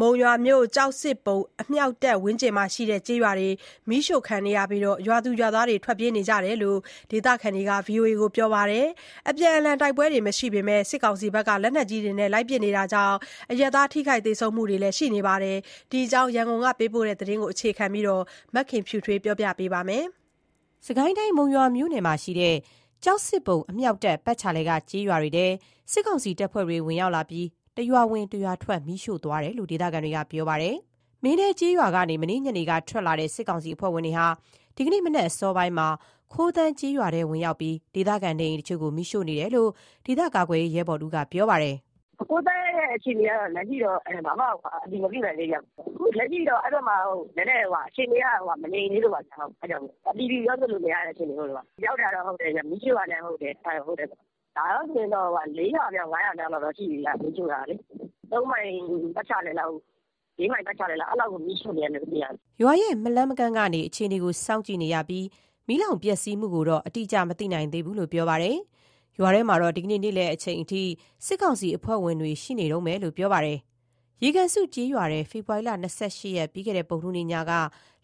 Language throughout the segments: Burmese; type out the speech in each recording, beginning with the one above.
မုံရွာမြို့ ကျောက်စစ်ပုံ အမြောက်တပ်ဝန်းကျင်မှာရှိတဲ့ ကျေးရွာတွေ မီးရှို့ခံနေရပြီး ရွာသူရွာသားတွေ ထွက်ပြေးနေကြတယ်လို့ ဒေသခံတွေက ပြောပါတယ်။အပြန်အလှန် တိုက်ပွဲတွေမရှိပေမယ့်စစ်ကောင်စီဘက်က လက်နက်ကြီးတွေနဲ့ လိုက်ပစ်နေတာကြောင့် အရပ်သား ထိခိုက်သေဆုံးမှုတွေလည်း ရှိနေပါတယ်။ဒီအကြောင်း ရန်ကုန်ကပေးပို့တဲ့သတင်းကို အခြေခံပြီး မခင်ဖြူထွေးကပြောပြပါမယ်။စစ်ကိုင်းတိုင်း မုံရွာမြို့နယ်မှာရှိတဲ့ ကျောက်စစ်ပုံ အမြောက်တပ် ပတ်ချာလည်က ကျေးရွာတွေထဲ စစ်ကောင်စီတပ်ဖွဲ့တွေ ဝင်ရောက်လာပြီး တရွာဝင်တရွာထွက် မီးရှို့သွားတယ်လို့ ဒေသခံတွေက ပြောပါတယ်။မင်းတဲကျေးရွာကနေ မနေ့ညနေက ထွက်လာတဲ့ စစ်ကောင်စီအဖွဲ့ဝင်တွေဟာ ဒီကနေ့ မနက်အစောပိုင်းမှာ ခိုးသမ်းကျေးရွာထဲဝင်ရောက်ပြီး ဒေသခံနေအိမ်တချို့ကို မီးရှို့နေတယ်လို့ ဒေသကာကွယ်ရေး ရဲဘော်တဦးက ပြောပါတယ်။“ခိုးသမ်းတဲ့ အခြေအနေကတော့ လက်ရှိတော့ ဘာမှ အတည်မပြုနိုင်သေးဘူး။လက်ရှိတော့ အဲ့ဘက်မှာ နည်းနည်း အခြေအနေက မငြိမ်သေးလို့ပါ။အဲ့ကြောင့်မို့ အတည်ပြုပြောဆိုလို့ မရတဲ့ အခြေအနေမို့လို့ပါ။ရောက်တာတော့ ဟုတ်တယ်။မီးရှို့တာလည်း ဟုတ်တယ်။ဒါတော့ဆိုရ င်တော့၄ရွာမြောက်၅ရွာမြောက်လောက်တော့ရှိပြီဗျ။မီးရှို့တာလေ။၃မိုင်ပတ်ချာလည်လောက်၄မိုင်ပတ်ချာလည်လောက်အဲ့လောက်ကိုမီးရှို့နေတယ်လို့သိရတယ်။”ရွာရဲ့မလှမ်းမကမ်းကနေအခြေအနေကိုစောင့်ကြည့်နေရပြီးမီးလောင်ပျက်စီးမှုကိုတော့အတိအကျမသိနိုင်သေးဘူးလို့ပြောပါတယ်။ရွာထဲမှာတော့ဒီကနေ့နေ့လည်အချိန်ထိစစ်ကောင်စီအဖွဲ့ဝင်တွေရှိနေတုန်းပဲလို့ပြောပါတယ်။ရေကန်စုကျေးရွာထဲဖေဖော်ဝါရီ၂၈ရက်ပြီးခဲ့တဲ့ဗုဒ္ဓဟူးနေ့ညက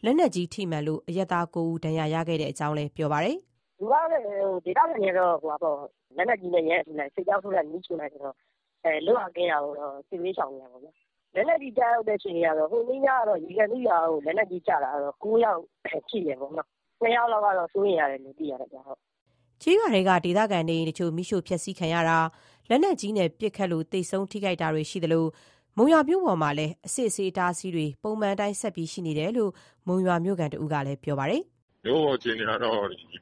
လက်နက်ကြီးထိမှန်လို့အရပ်သား၉ဦးဒဏ်ရာရခဲ့တဲ့အကြောင်းလည်းပြောပါတယ်။“ ဒေသခံတွေကတော့ လက်နက်ကြီးနဲ့ ရမ်းထုလိုက်စစ်ကြောင်းထိုးလိုက် မီးရှို့လိုက်ဆိုတော့ လွတ်ရာကင်းရာကိုတော့ စစ်ဘေးရှောင်နေတာပေါ့ဗျာ။လက်နက်ကြီး ကျရောက်တဲ့ အခြေအနေကတော့ ဟိုနေ့ညကတော့ ရေကန်စုရွာကို လက်နက်ကြီးကျတာကတော့ ၉ ယောက်ထိတယ်ပေါ့နော်။၂ ယောက်လောက်ကစိုးရိမ်ရတယ်လို့ သိရတယ်ဗျ။”ကျေးရွာထဲက ဒေသခံနေအိမ်တချို့ မီးရှို့ဖျက်ဆီးခံရတာ၊လက်နက်ကြီးနဲ့ ပစ်ခတ်လို့ သေဆုံး ထိခိုက်တာတွေ ရှိသလို မုံရွာမြို့ပေါ်မှာလည်း အစစ်အဆေး အတားအဆီးတွေ ပုံမှန်အတိုင်း ဆက်ရှိနေတယ်လို့ မုံရွာမြို့ခံတဦးက ပြောပါတယ်။“ မြို့ပေါ်အခြေအနေကတော့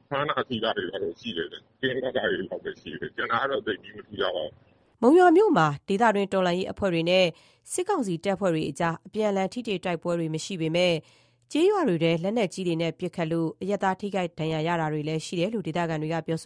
ဖမ်းတာဆီးတာတွေတော့ရှိတယ်။ကင်းလှည့်တာတွေလောက်ပဲရှိတယ်။ကျန်တာကတော့ သိပ်ပြီးမထူးခြားပါဘူး။”မုံရွာမြို့မှာ ဒေသတွင်း တော်လှန်ရေးအဖွဲ့တွေနဲ့ စစ်ကောင်စီတပ်ဖွဲ့တွေကြား အပြန်အလှန် ထိတွေ့တိုက်ပွဲတွေ မရှိပေမယ့်ကျေးရွာတွေထဲ လက်နက်ကြီးတွေနဲ့ ပစ်ခတ်လို့ အရပ်သား ထိခိုက်ဒဏ်ရာရတာတွေလည်း ရှိတယ်လို့ ဒေသခံတွေက ပြော